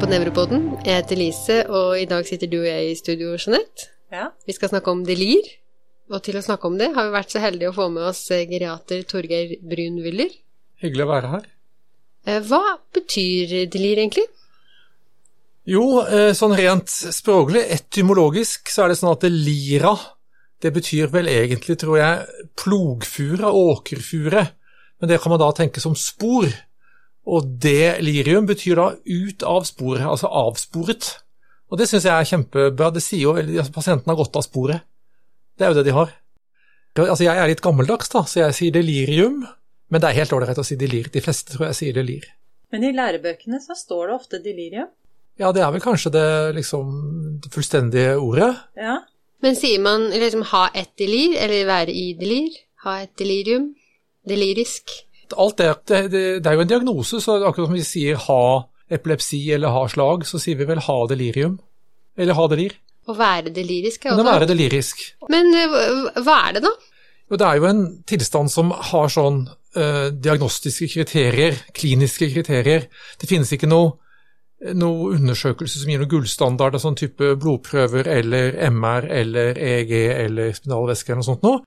på Nevropoden. Jeg heter Lise, og i dag sitter du og jeg i studio, Jeanette. Ja. Vi skal snakke om delir. Og til å snakke om det har vi vært så heldige å få med oss eh, geriater Torgeir Brun-Wyller. Hyggelig å være her. Eh, Hva betyr delir egentlig? Jo, eh, sånn rent språklig, etymologisk, så er det sånn at det lira, det betyr vel egentlig, tror jeg, plogfure, åkerfure. Men det kan man da tenke som spor. Og delirium betyr da ut av sporet, altså avsporet. Og det syns jeg er kjempebra. Det sier jo altså Pasienten har gått av sporet. Det er jo det de har. Altså Jeg er litt gammeldags, da, så jeg sier delirium. Men det er helt ålreit å si delir. De fleste tror jeg sier delir. Men i lærebøkene så står det ofte delirium. Ja, det er vel kanskje det liksom det fullstendige ordet. Ja. Men sier man liksom ha et delir, eller være i delir? Ha et delirium? Delirisk? Alt det, det, det, det er jo en diagnose, så akkurat som vi sier ha epilepsi eller ha slag, så sier vi vel ha delirium. Eller ha delir. Å være delirisk er Men å være delirisk. Men eh, hva- er det, da? Jo, det er jo en tilstand som har sånn eh, diagnostiske kriterier, kliniske kriterier. Det finnes ikke noe, noe undersøkelse som gir noen gullstandard av sånn type blodprøver eller MR eller EEG eller spinalvæske eller noe sånt noe.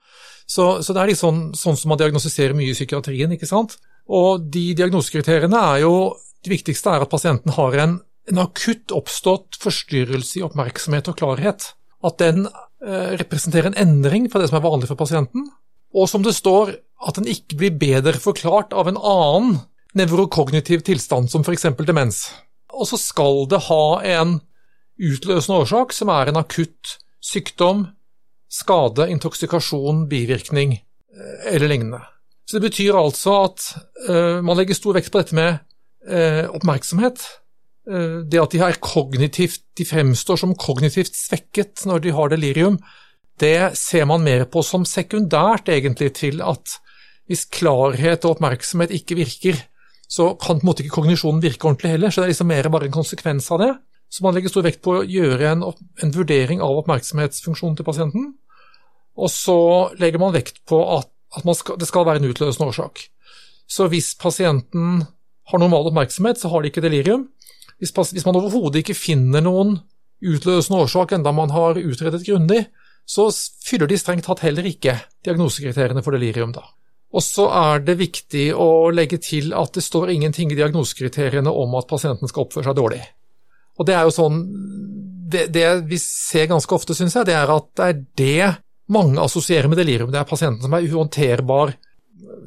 Så, så det er litt sånn, sånn som man diagnostiserer mye i psykiatrien, ikke sant. Og de diagnosekriteriene er jo Det viktigste er at pasienten har en, en akutt oppstått forstyrrelse i oppmerksomhet og klarhet. At den eh, representerer en endring fra det som er vanlig for pasienten, og som det står, at den ikke blir bedre forklart av en annen nevrokognitiv tilstand, som f.eks. demens. Og så skal det ha en utløsende årsak, som er en akutt sykdom, skade, intoksikasjon, bivirkning eh, eller lignende. Så det betyr altså at uh, man legger stor vekt på dette med uh, oppmerksomhet. Uh, det at de de fremstår som kognitivt svekket når de har delirium, det ser man mer på som sekundært, egentlig, til at hvis klarhet og oppmerksomhet ikke virker, så kan på en måte ikke kognisjonen virke ordentlig heller. Så det er liksom mer bare en konsekvens av det. Så man legger stor vekt på å gjøre en, en vurdering av oppmerksomhetsfunksjonen til pasienten. Og så legger man vekt på at, at skal, det skal være en utløsende årsak. Så hvis pasienten har normal oppmerksomhet, så har de ikke delirium. Hvis, hvis man overhodet ikke finner noen utløsende årsak, enda man har utredet grundig, så fyller de strengt tatt heller ikke diagnosekriteriene for delirium, da. Og så er det viktig å legge til at det står ingenting i diagnosekriteriene om at pasienten skal oppføre seg dårlig. Og det er jo sånn Det, det vi ser ganske ofte, syns jeg, det er at det er det mange assosierer med delirium. Det er pasienten som er uhåndterbar,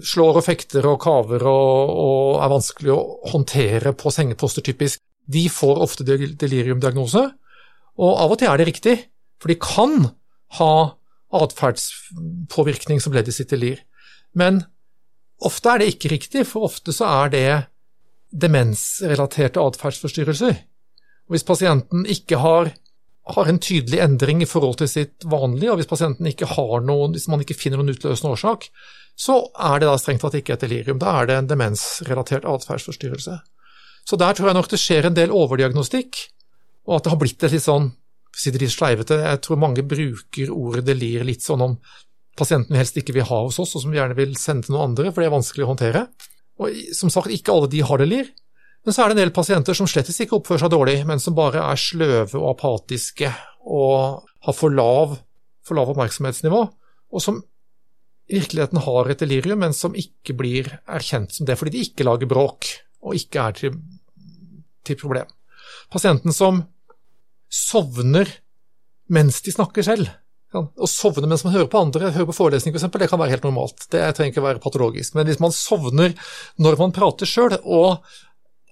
slår og fekter og kaver og, og er vanskelig å håndtere på sengeposter, typisk. De får ofte deliriumdiagnose, og av og til er det riktig, for de kan ha atferdspåvirkning som ledd i sitt delir. Men ofte er det ikke riktig, for ofte så er det demensrelaterte atferdsforstyrrelser. Hvis pasienten ikke har, har en tydelig endring i forhold til sitt vanlige, og hvis pasienten ikke har noen, hvis man ikke finner noen utløsende årsak, så er det da strengt tatt ikke et delirium. Da er det en demensrelatert atferdsforstyrrelse. Så der tror jeg nok det skjer en del overdiagnostikk, og at det har blitt et litt sånn for å si det litt sleivete, jeg tror mange bruker ordet delir litt sånn om pasienten vi helst ikke vil ha hos oss, og som vi gjerne vil sende til noen andre, for det er vanskelig å håndtere. Og som sagt, ikke alle de har delir. Men så er det en del pasienter som slett ikke oppfører seg dårlig, men som bare er sløve og apatiske og har for lav, for lav oppmerksomhetsnivå, og som i virkeligheten har et delirium, men som ikke blir erkjent som det fordi de ikke lager bråk og ikke er til, til problem. Pasienten som sovner mens de snakker selv. Sånn. Å sovne mens man hører på andre, hører på forelesning f.eks., det kan være helt normalt. Det trenger ikke være patologisk. Men hvis man sovner når man prater sjøl, og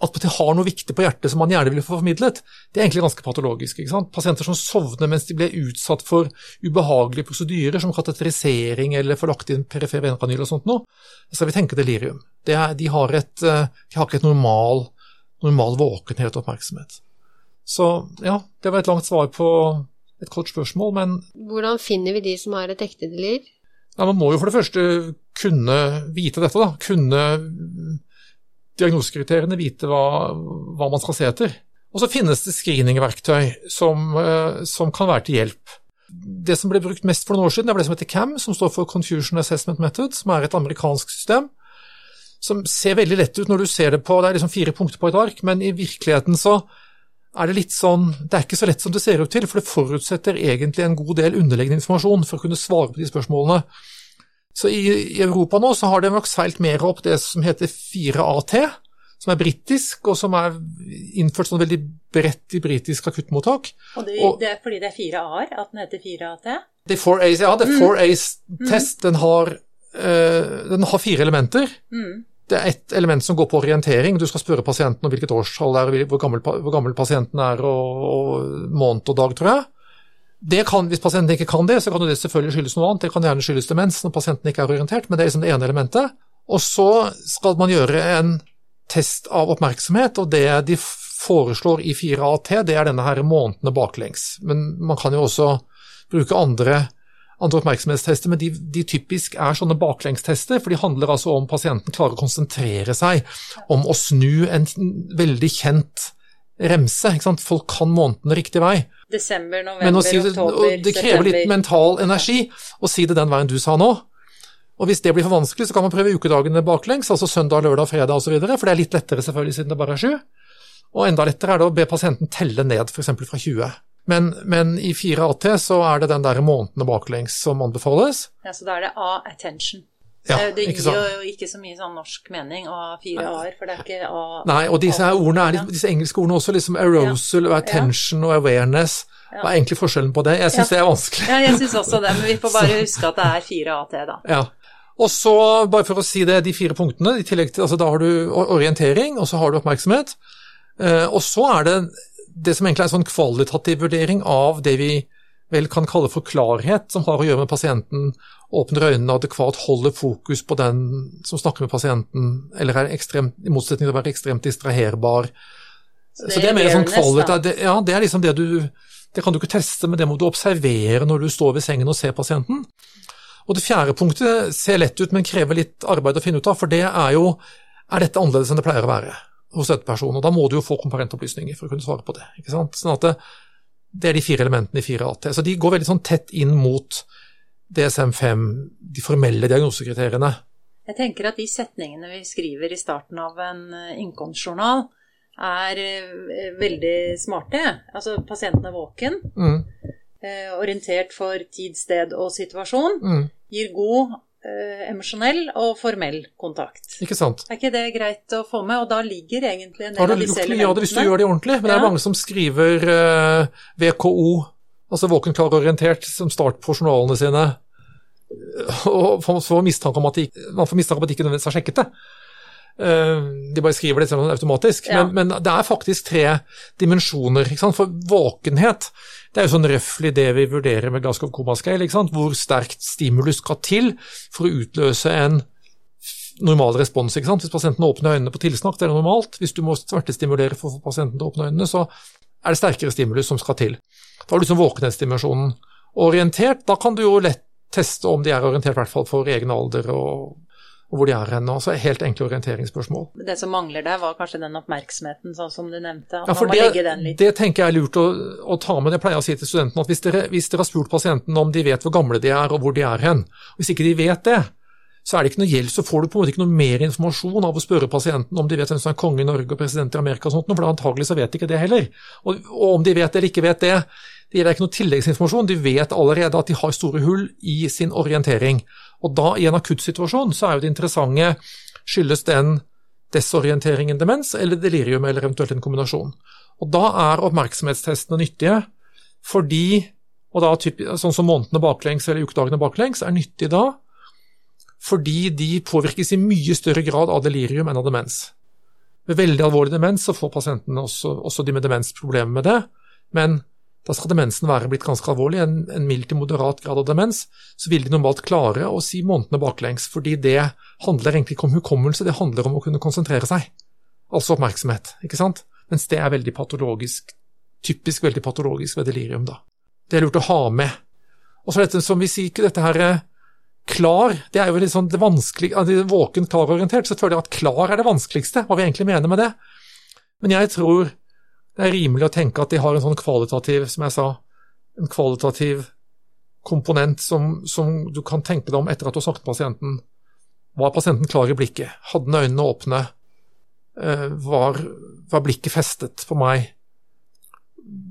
attpåtil har noe viktig på hjertet som man gjerne vil få formidlet, det er egentlig ganske patologisk. ikke sant? Pasienter som sovner mens de blir utsatt for ubehagelige prosedyrer som kateterisering eller får lagt inn perifer venekanyl og sånt noe, så skal vi tenke delirium. Det er, de, har et, eh, de har ikke et normal, normal våkenhet og oppmerksomhet. Så ja, det var et langt svar på et kort spørsmål, men Hvordan finner vi de som har et ekte delir? ja, man må jo for det første kunne vite dette, da. Kunne diagnosekriteriene vite hva, hva man skal se etter. Og så finnes det screeningverktøy som, eh, som kan være til hjelp. Det som ble brukt mest for noen år siden, det var det som heter CAM, som står for Confusion Assessment Method, som er et amerikansk system. Som ser veldig lett ut når du ser det på Det er liksom fire punkter på et ark, men i virkeligheten så er det litt sånn Det er ikke så lett som det ser ut til, for det forutsetter egentlig en god del underliggende informasjon for å kunne svare på de spørsmålene. Så i, i Europa nå så har det nok seilt mer opp det som heter 4AT, som er britisk, og som er innført sånn veldig bredt i britisk akuttmottak. Og det, Og- det er fordi det er fire A-er at den heter 4AT? Det er 4A's, ja, det er 4A's-test. Den, har, eh, den har fire elementer. Mm. Det er ett element som går på orientering. Du skal spørre pasienten om hvilket årstall det er, hvor gammel, hvor gammel pasienten er, og, og måned og dag, tror jeg. Kan, hvis pasienten ikke kan det, så kan det selvfølgelig skyldes noe annet. Det kan gjerne skyldes demens når pasienten ikke er orientert, men det er liksom det ene elementet. Og så skal man gjøre en test av oppmerksomhet, og det de foreslår i 4AT, det er denne her månedene baklengs. Men man kan jo også bruke andre, andre oppmerksomhetstester, men de, de typisk er sånne baklengstester, for de handler altså om pasienten klarer å konsentrere seg om å snu en veldig kjent remse. Ikke sant? Folk kan månedene riktig vei. Desember, november, si, det- oktober, det krever litt mental energi å si det den veien du sa nå. Og hvis det blir for vanskelig, så kan man prøve ukedagene baklengs, altså søndag, lørdag, fredag osv., for det er litt lettere selvfølgelig siden det bare er sju. Og enda lettere er det å be pasienten telle ned, f.eks. fra 20. Men, men i 4AT så er det den der månedene baklengs som anbefales. Ja, så da er det A-attention. Ja, Eh, det gir sant? jo ikke så mye sånn norsk mening å ha fire A-er, for det er ikke A... Nei, og disse her ordene er disse engelske ordene også, liksom arousal og attention og awareness. Hva er egentlig forskjellen på det? Jeg syns Ja. det er vanskelig. Ja, jeg syns også det, men vi får bare huske at det er fire A-t da. Ja. Og så, bare for å si det, de fire punktene, i tillegg til, altså da har du orientering, og så har du oppmerksomhet. Eh, og så er det det som egentlig er en sånn kvalitativ vurdering av det vi vel kan kalle for klarhet, som har å gjøre med pasienten åpner øynene adekvat holder fokus på den som snakker med pasienten, eller er ekstremt, i motsetning til å være ekstremt distraherbar. Så det, er mer sånn kvalitet det, ja, det er liksom det du Det kan du ikke teste, men det må du observere når du står ved sengen og ser pasienten. Og det fjerde punktet ser lett ut, men krever litt arbeid å finne ut av, for det er jo Er dette annerledes enn det pleier å være hos støttepersonen? Og da må du jo få komparentopplysninger for å kunne svare på det. ikke sant? Sånn at det, det er de fire elementene i 4AT. Så de går veldig sånn tett inn mot DSM-5, de formelle diagnosekriteriene. Jeg tenker at de setningene vi skriver i starten av en eh, innkomstjournal, er eh, veldig smarte. Altså, pasienten er våken, Mm, eh, orientert for tid, sted og situasjon, mm, gir god eh, emosjonell og formell kontakt. ikke sant? Er ikke det greit å få med? Og da ligger egentlig en del av disse mye av det hvis du gjør det ordentlig? Men det er mange som skriver eh, VKO, altså våken, klar orientert, som start på journalene sine. Og får mistanke om at de, man får mistanke om at de ikke nødvendigvis har sjekket det. Eh, De bare skriver det automatisk. Ja. Men, men det er faktisk tre dimensjoner. For våkenhet det er jo sånn røftlig det vi vurderer med Glasgow Coma Scale. Hvor sterkt stimulus skal til for å utløse en normal respons. ikke sant? Hvis pasienten åpner øynene på tilsnakk, det er normalt. Hvis du må smertestimulere for å få pasienten til å åpne øynene, så er det sterkere stimulus som skal til. Da har du liksom våkenhetsdimensjonen. Orientert, da kan du jo lett teste om de er orientert, i hvert fall for egen alder og, og hvor de er hen. Altså helt enkle orienteringsspørsmål. Det som mangler der, var kanskje den oppmerksomheten, sånn som du nevnte. At Ja, det, det tenker jeg er lurt å, å ta med. Jeg pleier å si til studentene at hvis dere, hvis dere har spurt pasienten om de vet hvor gamle de er og hvor de er hen, hvis ikke de vet det, så er det ikke noe gjeld, så får du på en måte ikke noe mer informasjon av å spørre pasienten om de vet hvem som er konge i Norge og president i Amerika og sånt, for antagelig så vet de ikke det heller. Og, og om de vet det eller ikke vet det, det gir deg ikke noe tilleggsinformasjon, de vet allerede at de har store hull i sin orientering. Og da, i en akuttsituasjon, så er jo det interessante skyldes den desorienteringen demens, eller delirium, eller eventuelt en kombinasjon. Og da er oppmerksomhetstestene nyttige, fordi, og da sånn som månedene baklengs eller ukedagene baklengs, er nyttig da, fordi de påvirkes i mye større grad av delirium enn av demens. Ved veldig alvorlig demens så får pasientene også, også de med demens problemer med det, men da skal demensen være blitt ganske alvorlig, en, en mild til moderat grad av demens, så vil de normalt klare å si månedene baklengs, fordi det handler egentlig ikke om hukommelse, det handler om å kunne konsentrere seg. Altså oppmerksomhet, ikke sant? Mens det er veldig patologisk, typisk veldig patologisk ved delirium, da. Det er lurt å ha med. Og så dette som vi sier, ikke dette her eh, klar, det er jo litt sånn det vanskelige, altså, våken, klar orientert, så føler jeg at klar er det vanskeligste, hva vi egentlig mener med det. Men jeg tror det er rimelig å tenke at de har en sånn kvalitativ, som jeg sa, en kvalitativ komponent som, som du kan tenke deg om etter at du har snakket med pasienten. Var pasienten klar i blikket? Hadde den øynene åpne? Eh, Var, var blikket festet på meg?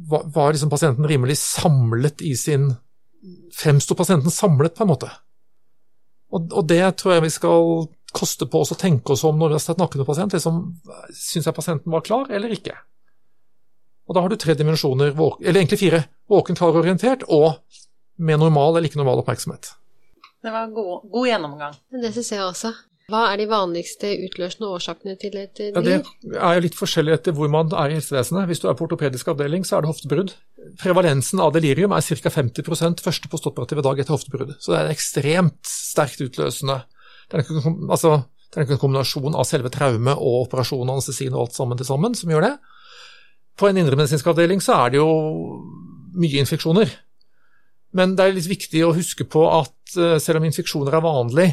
var, var liksom pasienten rimelig samlet i sin Fremsto pasienten samlet, på en måte? Og, og, det tror jeg vi skal koste på oss å tenke oss om når vi har snakket med pasient. Liksom, Syns jeg pasienten var klar, eller ikke? Og da har du tre dimensjoner, eller egentlig fire. Våken, klar, orientert, og med normal eller ikke normal oppmerksomhet. Det var god, god gjennomgang. Det syns jeg også. Hva er de vanligste utløsende årsakene til et liv? Ja, det er jo litt forskjellig etter hvor man er i helsevesenet. Hvis du er på ortopedisk avdeling, så er det hoftebrudd. Prevalensen av delirium er ca. 50% første postoperative dag etter hoftebrudd. Så det er ekstremt sterkt utløsende. Det er, en, altså, det er en kombinasjon av selve traume og operasjon og anestesin og alt sammen til sammen som gjør det. På en indremedisinsk avdeling så er det jo mye infeksjoner. Men det er litt viktig å huske på at eh, selv om infeksjoner er vanlig,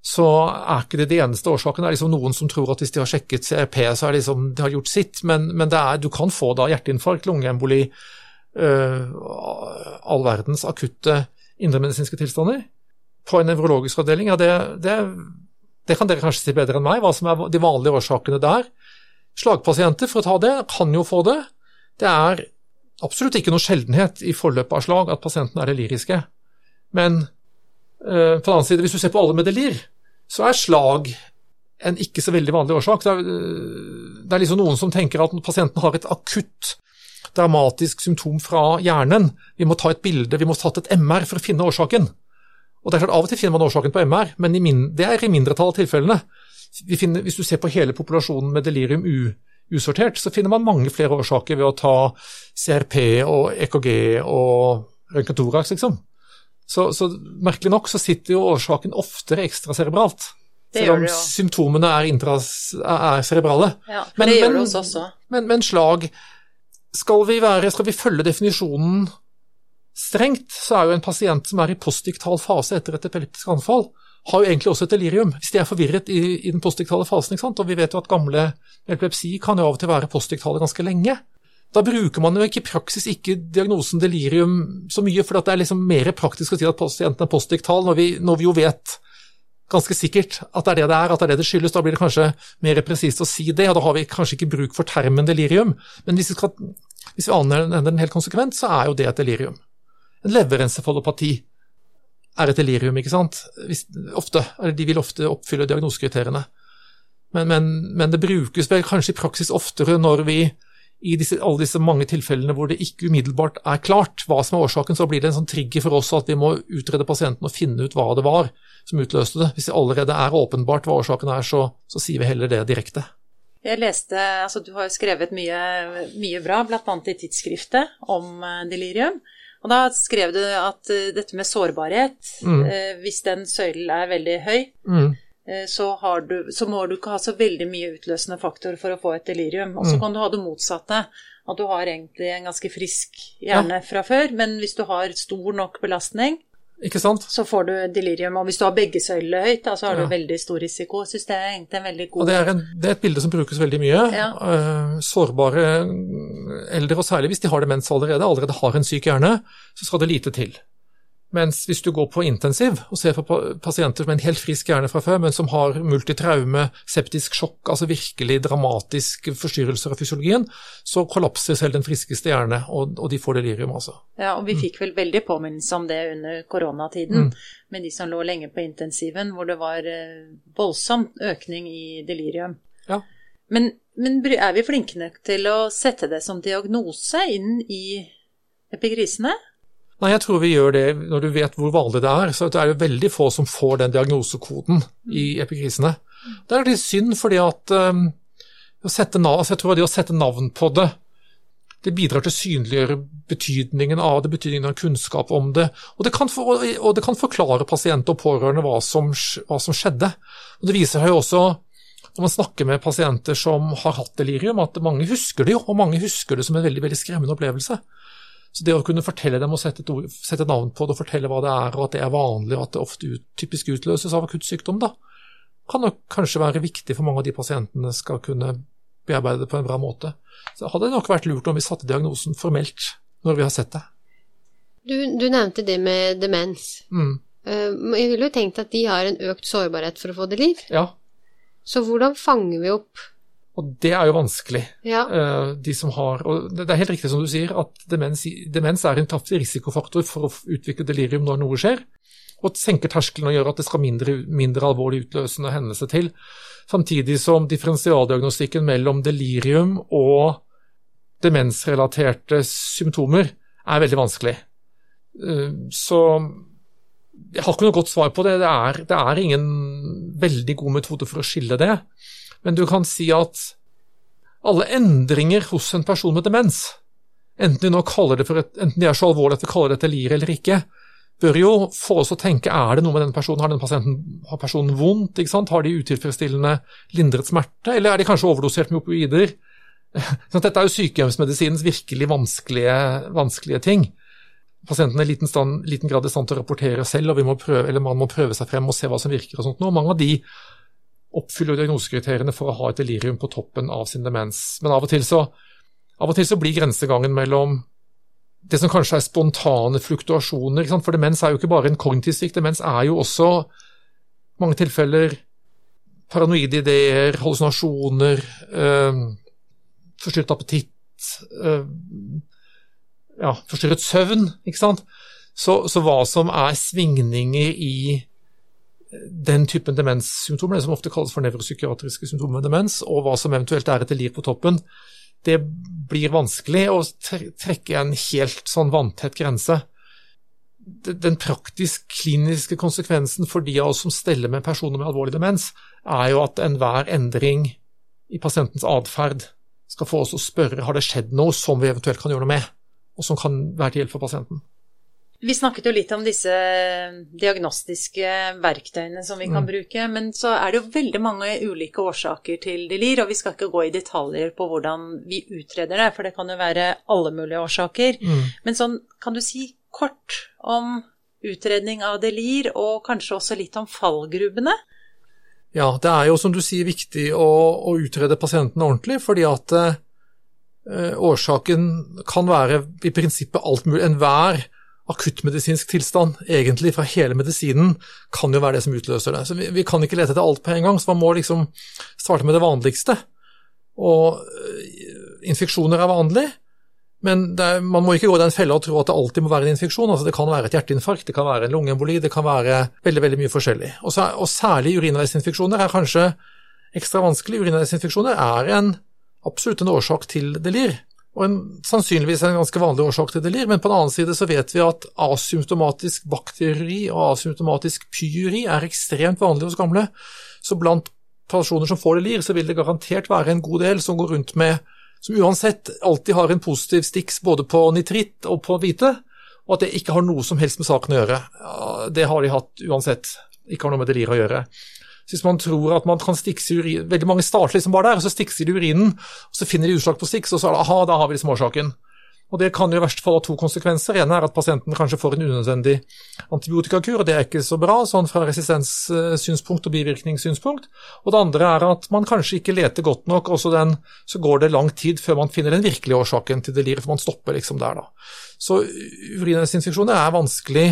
så er ikke det de eneste årsakene. Det er liksom noen som tror at hvis de har sjekket CRP, så det liksom, de har gjort sitt, men, men er, du kan få da hjerteinfarkt, lungeemboli, øh, all verdens akutte indremedisinske tilstander. På en nevrologisk avdeling, ja, det, det, det, kan dere kanskje si bedre enn meg, hva som er de vanlige årsakene der. Slagpasienter, for å ta det, kan jo få det. Det er absolutt ikke noe sjeldenhet i forløpet av slag at pasientene er deliriske. Men Eh, på den annen side, hvis du ser på alle med delir, så er slag en ikke så veldig vanlig årsak. Det er, eh, det er liksom noen som tenker at pasienten har et akutt dramatisk symptom fra hjernen. Vi må ta et bilde, vi må ta et MR for å finne årsaken. Og det er klart, Av og til finner man årsaken på MR, men min, det er i mindretallet av tilfellene. Finner, hvis du ser på hele populasjonen med delirium U, usortert, så finner man mange flere årsaker ved å ta CRP og EKG og røntgentorax, liksom. Så, så, merkelig nok så sitter jo årsaken oftere ekstracerebralt. Selv om symptomene er, intras, er cerebrale. Ja, men, det gjør det hos oss også. Men, men, slag skal vi, være, skal vi følge definisjonen strengt, så er jo en pasient som er i postdiktal fase etter et epileptisk anfall, har jo egentlig også et delirium, hvis de er forvirret i, i den postdiktale fasen. Og vi vet jo at gamle epilepsi kan jo av og til være postdiktale ganske lenge. Da bruker man jo ikke i praksis ikke diagnosen delirium så mye, for det er liksom mer praktisk å si at pasienten er postdiktal, når vi, når vi jo vet ganske sikkert at det er det det er, at det er det det skyldes. Da blir det kanskje mer presist å si det, og da har vi kanskje ikke bruk for termen delirium. Men hvis vi, skal, hvis vi anvender den helt konsekvent, så er jo det et delirium. En leverencefalopati er et delirium, ikke sant. Hvis, ofte, de vil ofte oppfylle diagnosekriteriene. Men, men, men, det brukes vel kanskje i praksis oftere når vi i disse, alle disse mange tilfellene hvor det ikke umiddelbart er klart hva som er årsaken, så blir det en sånn trigger for oss at vi må utrede pasienten og finne ut hva det var som utløste det. Hvis det allerede er åpenbart hva årsaken er, så, så sier vi heller det direkte. Jeg leste, altså Du har jo skrevet mye, mye bra, bl.a. i tidsskriftet, om eh, delirium. Og Da skrev du at eh, dette med sårbarhet, mm. eh, hvis den søylen er veldig høy, mm Eh, så, du, så, må du ikke ha så veldig mye utløsende faktor for å få et delirium. Og så mm. kan du ha det motsatte. At du har egentlig en ganske frisk hjerne ja. fra før, men hvis du har stor nok belastning, så får du delirium. Og hvis du har begge søyler høyt, da, så har ja. du veldig stor risiko. Jeg syns det er egentlig en veldig god Og det er, en, det er, et bilde som brukes veldig mye. Ja. Uh, sårbare eldre, og særlig hvis de har demens allerede, allerede har en syk hjerne, så skal det lite til. Mens hvis du går på intensiv og ser på pasienter med en helt frisk hjerne fra før, men som har multitraume, septisk sjokk, altså virkelig dramatiske forstyrrelser av fysiologien, så kollapser selv den friskeste hjerne, og, og de får delirium, altså. Ja, og vi mm. fikk vel veldig påminnelse om det under koronatiden, mm. med de som lå lenge på intensiven, hvor det var eh, voldsom økning i delirium. Ja. Men, men er vi flinke nok til å sette det som diagnose inn i epigrisene? Nei, jeg tror vi gjør det når du vet hvor vanlig det er. Så det er jo veldig få som får den diagnosekoden i epikrisene. Det er litt synd, fordi at um, navn, altså jeg tror det å sette navn på det, det bidrar til å synliggjøre betydningen av det, betydningen av kunnskap om det. Og det kan, for, og det kan forklare pasienter og pårørende hva som, hva som skjedde. Og Det viser seg jo også når man snakker med pasienter som har hatt delirium, at mange husker det jo, og mange husker det som en veldig, veldig skremmende opplevelse. Så det å kunne fortelle dem og sette et, ord, sette navn på det og fortelle hva det er, og at det er vanlig, og at det ofte ut, typisk utløses av akutt sykdom, da, kan nok kanskje være viktig for mange av de pasientene skal kunne bearbeide det på en bra måte. Så hadde det nok vært lurt om vi satte diagnosen formelt når vi har sett det. Du, du nevnte det med demens. Mm. Eh, jeg ville jo tenkt at de har en økt sårbarhet for å få det liv. Ja. Så hvordan fanger vi opp Og det er jo vanskelig. Ja. Eh, de som har, og Det er helt riktig som du sier, at demens, demens er en kraftig risikofaktor for å utvikle delirium når noe skjer. Og senker terskelen og gjør at det skal mindre, mindre alvorlig utløsende hendelse til. Samtidig som differensialdiagnostikken mellom delirium og demensrelaterte symptomer er veldig vanskelig. Eh, så jeg har ikke noe godt svar på det. Det er, det er ingen veldig god metode for å skille det. Men du kan si at alle endringer hos en person med demens, enten de, et, enten de er så alvorlige at vi kaller det et delir eller ikke, bør jo få oss å tenke er det noe med den personen, har den pasienten, har personen vondt, har de utilfredsstillende lindret smerte, eller er de kanskje overdosert med opioider? Så dette er jo sykehjemsmedisinens virkelig vanskelige, vanskelige ting. Pasienten er i liten, liten, grad i stand til å rapportere selv, og prøve, man må prøve seg frem og se hva som virker. og sånt. Og mange av de oppfyller diagnosekriteriene for å ha et delirium på toppen av sin demens. Men av og til så, og til så blir grensegangen mellom det som kanskje er spontane fluktuasjoner For demens er jo ikke bare en kognitiv svikt, demens er jo også i mange tilfeller paranoide ideer, hallusinasjoner, øh, forstyrret appetitt, øh, ja, forstyrret søvn, ikke sant. Så, så, hva som er svingninger i den typen demenssymptomer, det som ofte kalles for nevropsykiatriske symptomer med demens, og hva som eventuelt er et delir på toppen, det blir vanskelig å trekke en helt sånn vanntett grense. Den praktisk kliniske konsekvensen for de av oss som steller med personer med alvorlig demens, er jo at enhver endring i pasientens atferd skal få oss å spørre har det skjedd noe som vi eventuelt kan gjøre noe med, og som kan være til hjelp for pasienten. Vi snakket jo litt om disse diagnostiske verktøyene som vi kan mm. bruke, men så er det jo veldig mange ulike årsaker til delir, og vi skal ikke gå i detaljer på hvordan vi utreder det, for det kan jo være alle mulige årsaker. Mm. Men sånn, kan du si kort om utredning av delir, og kanskje også litt om fallgrubene? Ja, det er jo som du sier viktig å, å utrede pasienten ordentlig, fordi at eh, årsaken kan være i prinsippet alt mulig. Enhver akuttmedisinsk tilstand, egentlig fra hele medisinen, kan jo være det som utløser det. Så vi, vi, kan ikke lete etter alt på en gang, så man må liksom starte med det vanligste. Og øh, infeksjoner er vanlig, men er, man må ikke gå i den fella og tro at det alltid må være en infeksjon. Altså, det kan være et hjerteinfarkt, det kan være en lungeemboli, det kan være veldig veldig mye forskjellig. Og, så, og særlig urinveisinfeksjoner er kanskje ekstra vanskelig. Urinveisinfeksjoner er en, absolutt en årsak til delir og en, sannsynligvis en ganske vanlig årsak til delir, men på den annen side så vet vi at asymptomatisk bakteri og asymptomatisk pyuri er ekstremt vanlig hos gamle. Så blant personer som får delir, så vil det garantert være en god del som går rundt med som uansett alltid har en positiv stiks både på nitritt og på hvite, og at det ikke har noe som helst med saken å gjøre. Det har de hatt uansett, ikke har noe med delir å gjøre. Hvis man tror at man kan stikse urin Veldig mange starter liksom bare der, og så stikser de urinen, og så finner de utslag på stikk, og så er det aha, da har vi liksom årsaken. Og Det kan jo i verste fall ha to konsekvenser. En er at pasienten kanskje får en unødvendig antibiotikakur, og det er ikke så bra sånn fra resistenssynspunkt og bivirkningssynspunkt. Og det andre er at man kanskje ikke leter godt nok, og så, går det lang tid før man finner den virkelige årsaken til deliret, for man stopper liksom der, da. Så urinveisinfeksjoner er vanskelig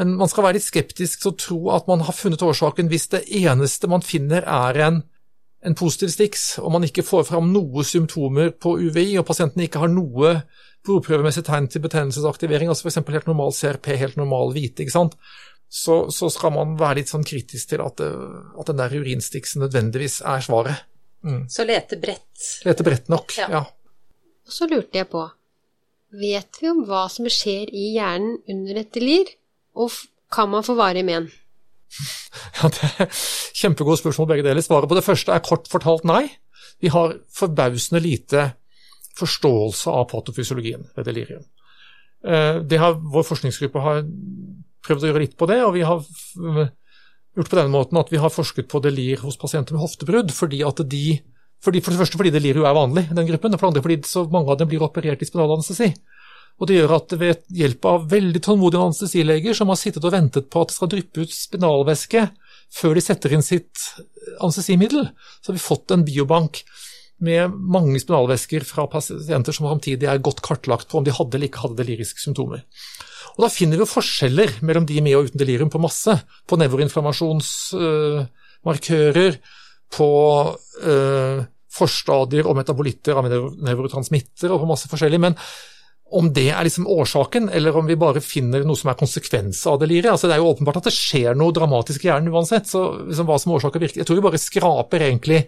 men man skal være litt skeptisk til å tro at man har funnet årsaken hvis det eneste man finner er en, en positiv stiks, og man ikke får fram noen symptomer på UVI, og pasienten ikke har noe blodprøvemessig tegn til betennelsesaktivering, altså f.eks. helt normal CRP, helt normal hvite, ikke sant? Så, så, skal man være litt sånn kritisk til at, at den der urinstiksen nødvendigvis er svaret. Mm. Så lete bredt. Lete bredt nok, ja. ja. Og så lurte jeg på, vet vi om hva som skjer i hjernen under et delir? Og kan man få varig men? Ja, det er Kjempegode spørsmål begge deler. Svaret på det første er kort fortalt nei. Vi har forbausende lite forståelse av patofysiologien ved delirium. Eh, har, vår forskningsgruppe har prøvd å gjøre litt på det, og vi har gjort på den måten at vi har forsket på delir hos pasienter med hoftebrudd, fordi at de fordi, For det første fordi delirium er vanlig i den gruppen, og for det andre fordi så mange av dem blir operert i spinalanestesi. Og det gjør at ved hjelp av veldig tålmodige anestesileger som har sittet og ventet på at det skal dryppe ut spinalvæske før de setter inn sitt anestesimiddel, så har vi fått en biobank med mange spinalvæsker fra pasienter som samtidig er godt kartlagt på om de hadde eller ikke hadde deliriske symptomer. Og Da finner vi forskjeller mellom de med og uten delirium på masse. På nevroinflammasjonsmarkører, på øh, forstadier og metabolitter av nevrotransmitter og på masse forskjellig. men om det er liksom årsaken, eller om vi bare finner noe som er konsekvens av deliriet. Altså, det er jo åpenbart at det skjer noe dramatisk i hjernen uansett, så liksom, hva som årsaker virker Jeg tror vi bare skraper egentlig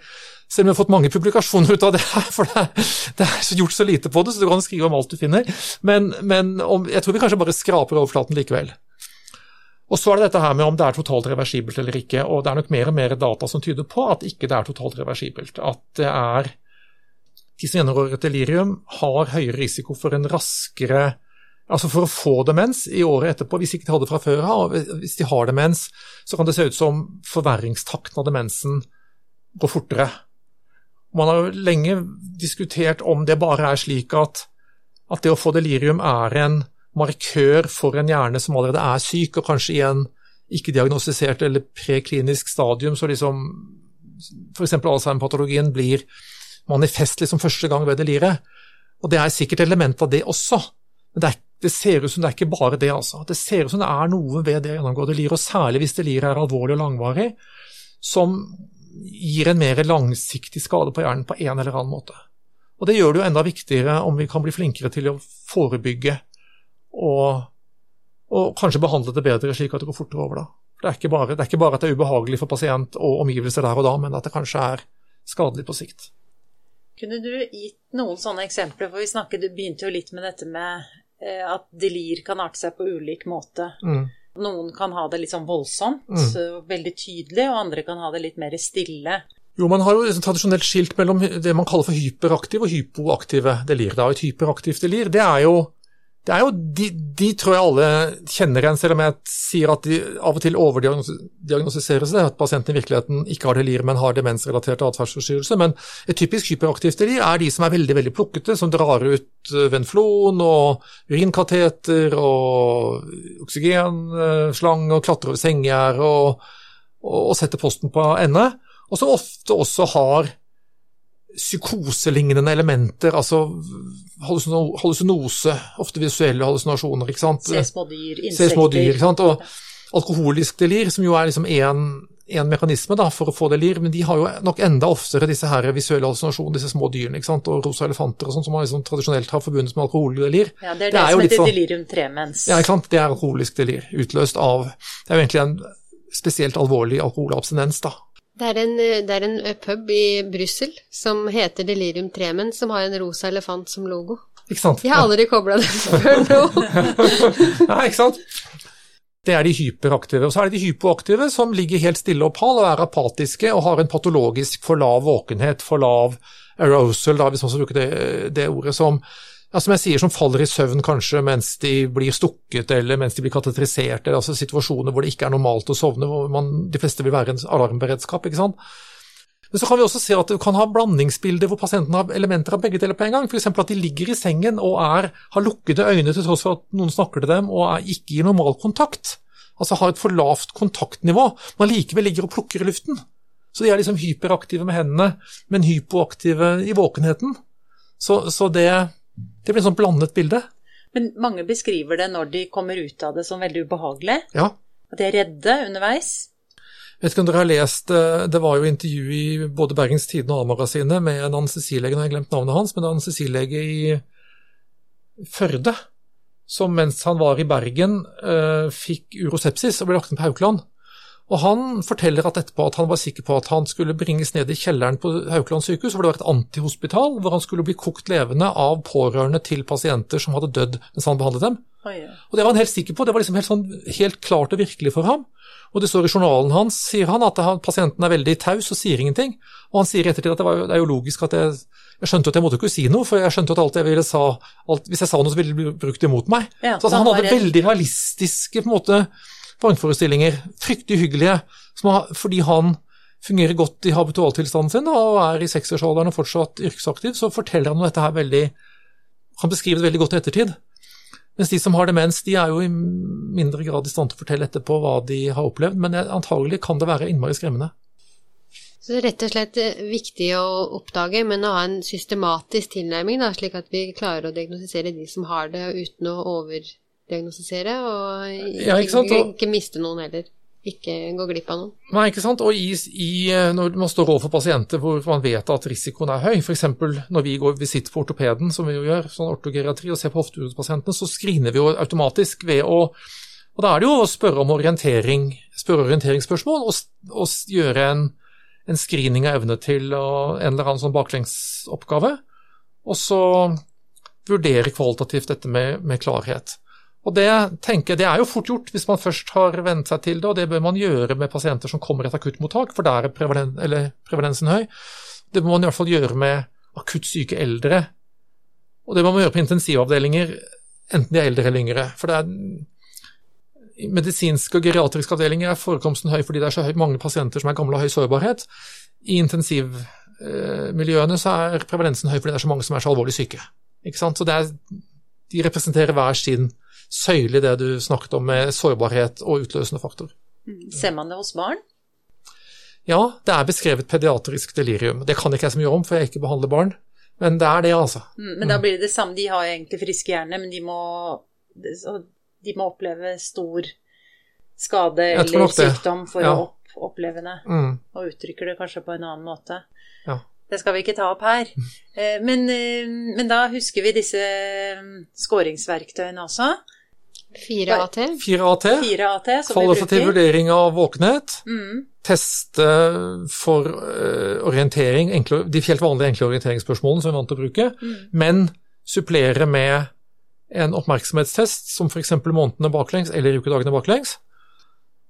selv om vi har fått mange publikasjoner ut av det her, for det er, det er gjort så lite på det, så du kan skrive om alt du finner. Men, men om, jeg tror vi kanskje bare skraper overflaten likevel. Og så er det dette her med om det er totalt reversibelt eller ikke, og det er nok mer og mer data som tyder på at ikke det er totalt reversibelt. At det er de som gjennomgår et delirium, har høyere risiko for en raskere Altså for å få demens i året etterpå, hvis ikke de hadde fra før av. Hvis de har demens, så kan det se ut som forverringstakten av demensen går fortere. Man har jo lenge diskutert om det bare er slik at, at det å få delirium er en markør for en hjerne som allerede er syk, og kanskje i en ikke-diagnostisert eller preklinisk stadium, så liksom f.eks. Alzheimer-patologien blir manifest liksom første gang ved det liret. Og det er sikkert element av det også, men det, er, det, ser ut som det er ikke bare det. altså. Det ser ut som det er noe ved det gjennomgående liret, og særlig hvis deliret er alvorlig og langvarig, som gir en mer langsiktig skade på hjernen på en eller annen måte. Og Det gjør det jo enda viktigere om vi kan bli flinkere til å forebygge og, og kanskje behandle det bedre, slik at det går fortere over. da. Det er, bare, det er ikke bare at det er ubehagelig for pasient og omgivelser der og da, men at det kanskje er skadelig på sikt. Kunne du gitt noen sånne eksempler? For vi snakket, du begynte jo litt med dette med eh, at delir kan arte seg på ulik måte. Mm. Noen kan ha det litt sånn voldsomt, mm. veldig tydelig, og andre kan ha det litt mer stille. Jo, Man har jo liksom tradisjonelt skilt mellom det man kaller for hyperaktive og hypoaktive delir. Da. Et hyperaktivt delir det er jo det er jo de, de, tror jeg alle kjenner igjen, selv om jeg sier at de av og til overdiagnostiseres det, at pasienten i virkeligheten ikke har delir, men har demensrelatert atferdsforstyrrelse. Men et typisk hyperaktivt delir er de som er veldig veldig plukkete, som drar ut eh, venflon og urinkateter og oksygenslang og klatrer over sengegjerde og, og, og setter posten på ende, og som ofte også har psykoselignende elementer, altså hallusinose, ofte visuelle hallusinasjoner. ikke sant? Se små dyr, insekter. Se små dyr, ikke sant? Og alkoholisk delir, som jo er liksom én mekanisme da, for å få delir, men de har jo nok enda oftere disse her visuelle hallusinasjonene, disse små dyrene, ikke sant? og rosa elefanter og sånn, som man liksom tradisjonelt har forbundet med alkoholdelir. Ja, det er det, det er som heter så... delirium tremens. Ja, ikke sant. Det er alkoholisk delir, utløst av Det er jo egentlig en spesielt alvorlig alkoholabstinens, da. Det er, en, det er en pub i Brussel som heter Delirium Tremen, som har en rosa elefant som logo. Ikke sant? Jeg har aldri kobla det før nå. Nei, ikke sant. Det er de hyperaktive. Og så er det de hypoaktive som ligger helt stille og pal og er apatiske og har en patologisk for lav våkenhet, for lav arousal, da, hvis man skal bruke det, det ordet, som ja, som jeg sier, som faller i søvn kanskje mens de blir stukket eller mens de blir katetrisert, eller altså situasjoner hvor det ikke er normalt å sovne, hvor man, de fleste vil være en alarmberedskap. ikke sant? Men så kan vi også se at du kan ha blandingsbilder hvor pasienten har elementer av begge deler på en gang. F.eks. at de ligger i sengen og er, har lukkede øyne til tross for at noen snakker til dem, og er ikke i normal kontakt. Altså har et for lavt kontaktnivå, men likevel ligger og plukker i luften. Så de er liksom hyperaktive med hendene, men hypoaktive i våkenheten. Så, så det det blir et sånn blandet bilde. Men mange beskriver det når de kommer ut av det som veldig ubehagelig? Ja. At de er redde underveis? Jeg vet ikke om dere har lest, eh, Det var jo intervju i både Bergens Tidende og A-magasinet med en anestesilege, nå har jeg glemt navnet hans, men en anestesilege i Førde, som mens han var i Bergen eh, fikk urosepsis og ble lagt inn på Haukeland. Og Han forteller at etterpå at han var sikker på at han skulle bringes ned i kjelleren på Haukeland sykehus, hvor det var et antihospital, hvor han skulle bli kokt levende av pårørende til pasienter som hadde dødd mens han behandlet dem. Oh. Og Det var han helt sikker på, det var liksom helt, sånn, helt klart og virkelig for ham. Og Det står i journalen hans, sier han, at pasienten er veldig taus og sier ingenting. Og han sier i ettertid at det, var, det er jo logisk at jeg, jeg skjønte at jeg måtte ikke si noe, for jeg skjønte at alt jeg ville sa, alt, hvis jeg sa noe, så ville det bli brukt imot meg. Ja, så altså, han hadde veldig realistiske på en måte, vrangforestillinger, fryktelig hyggelige, fordi han fungerer godt i habitualtilstanden sin og er i seksårsalderen og fortsatt yrkesaktiv, så forteller han om dette her veldig Han beskriver det veldig godt i ettertid. Mens de som har demens, de er jo i mindre grad i stand til å fortelle etterpå hva de har opplevd, men antagelig kan det være innmari skremmende. Så det er rett og slett eh, viktig å oppdage, men å ha en systematisk tilnærming, da, slik at vi klarer å diagnostisere de som har det, uten å over diagnostisere, og ikke, ja, ikke, og... ikke, miste noen heller. ikke gå glipp av noen. Nei, ikke sant. Og i, i, når man står overfor pasienter hvor man vet at risikoen er høy, f.eks. når vi går visitt på ortopeden, som vi jo gjør, sånn ortogeriatri, og ser på hofteurspasientene, så screener vi jo automatisk ved å Og da er det jo å spørre om orientering, spørre orienteringsspørsmål og, og gjøre en, en, screening av evne til og, en eller annen sånn baklengsoppgave. Og så vurdere kvalitativt dette med, med klarhet. Og det tenker jeg, det er jo fort gjort hvis man først har vent seg til det, og det bør man gjøre med pasienter som kommer i et akuttmottak, for der er prevalen, prevalensen høy. Det må man i hvert fall gjøre med akutt syke eldre. Og det må man gjøre på intensivavdelinger, enten de er eldre eller yngre. For det er i medisinske og geriatriske avdelinger er forekomsten høy fordi det er så høy, mange pasienter som er gamle og høy sårbarhet. I intensivmiljøene så er prevalensen høy fordi det er så mange som er så alvorlig syke. Så er, de representerer hver sin søyle i det du snakket om med sårbarhet og utløsende faktor. Mm. Ser man det hos barn? Ja, det er beskrevet pediatrisk delirium. Det kan ikke jeg så mye om, for jeg ikke behandler barn. Men det er det, altså. Mm, men da blir det det samme. De har egentlig friske hjerner, men de må, de må oppleve stor skade eller sykdom for ja. å oppleve det. Mm. Og uttrykker det kanskje på en annen måte. Ja. Det skal vi ikke ta opp her. Eh, men, eh, men da husker vi disse mm, skåringsverktøyene også. 4AT. 4AT. 4AT Kvalitativ vurdering av våkenhet. Mm. Teste for uh, orientering, enkle, de helt vanlige enkle orienteringsspørsmålene som vi er vant til å bruke, mm. men supplere med en oppmerksomhetstest, som f.eks. månedene baklengs eller ukedagene baklengs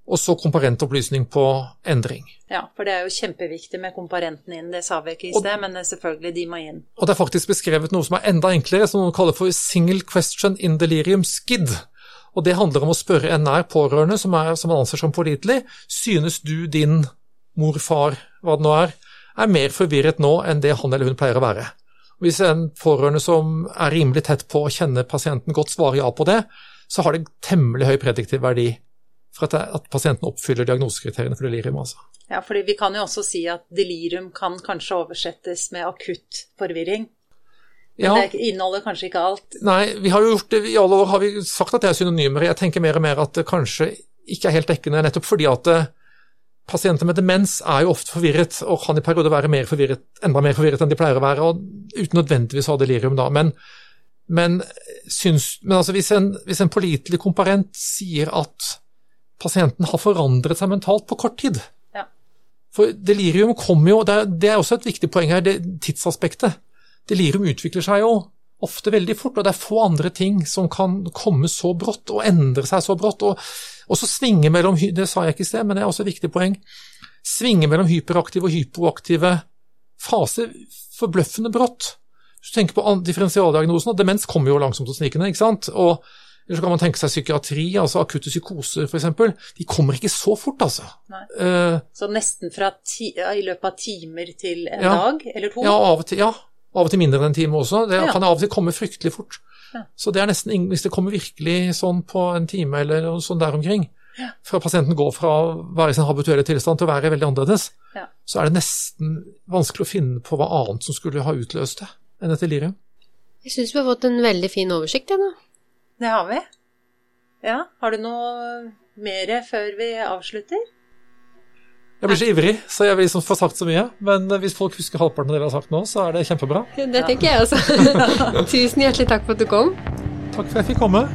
og så komparentopplysning på endring. Ja, for det er jo kjempeviktig med komparentene inn, det sa vi ikke i sted, men selvfølgelig de må inn. Og det er faktisk beskrevet noe som er enda enklere, som noen kaller for single question in delirium skid. Og det handler om å spørre en nær pårørende som, er, som man anser som pålitelig, synes du din mor, far, hva det nå er, er mer forvirret nå enn det han eller hun pleier å være. Hvis en pårørende som er rimelig tett på å kjenne pasienten godt, svarer ja på det, så har det temmelig høy prediktiv verdi for at, at pasienten oppfyller diagnosekriteriene for delirium. Altså. Ja, fordi vi kan jo også si at delirium kan kanskje oversettes med akutt forvirring. Men det inneholder kanskje ikke alt? Nei, vi har jo gjort det, i alle år har vi sagt at det er synonymer. Jeg tenker mer og mer at det kanskje ikke er helt dekkende, nettopp fordi at eh, pasienter med demens er jo ofte forvirret, og kan i perioder være mer forvirret, enda mer forvirret enn de pleier å være, og uten nødvendigvis å ha delirium da. Men, men, syns, men altså hvis, en, hvis en pålitelig komparent sier at pasienten har forandret seg mentalt på kort tid. Ja. For delirium kommer jo, det er, det er, også et viktig poeng her, det tidsaspektet. Delirium utvikler seg jo ofte veldig fort, og det er få andre ting som kan komme så brått og endre seg så brått. Og så svinge mellom, det sa jeg ikke i sted, men det er også et viktig poeng, svinge mellom hyperaktive og hypoaktive faser forbløffende brått. Hvis du tenker på differensialdiagnosen, og demens kommer jo langsomt og snikende, ikke sant. Og eller så kan man tenke seg psykiatri, altså akutte psykoser f.eks. De kommer ikke så fort, altså. Uh, så nesten fra ti, i løpet av timer til en ja, dag eller to? Ja, av og til, ja. Av og til mindre enn en time også. Det ja. kan av og til komme fryktelig fort. Ja. Så det er nesten, Hvis det kommer virkelig sånn på en time eller sånn der omkring, fra pasienten går fra å være i sin habituelle tilstand til å være veldig annerledes, så er det nesten vanskelig å finne på hva annet som skulle ha utløst det, enn et delirium. Jeg syns vi har fått en veldig fin oversikt, jeg nå. Det har vi. Ja, har du noe mer før vi avslutter? Jeg blir så ivrig, så jeg vil liksom få sagt så mye. Men hvis folk husker halvparten av det vi har sagt nå, så er det kjempebra. Det tenker jeg også. Tusen hjertelig takk for at du kom. Takk for at jeg fikk komme.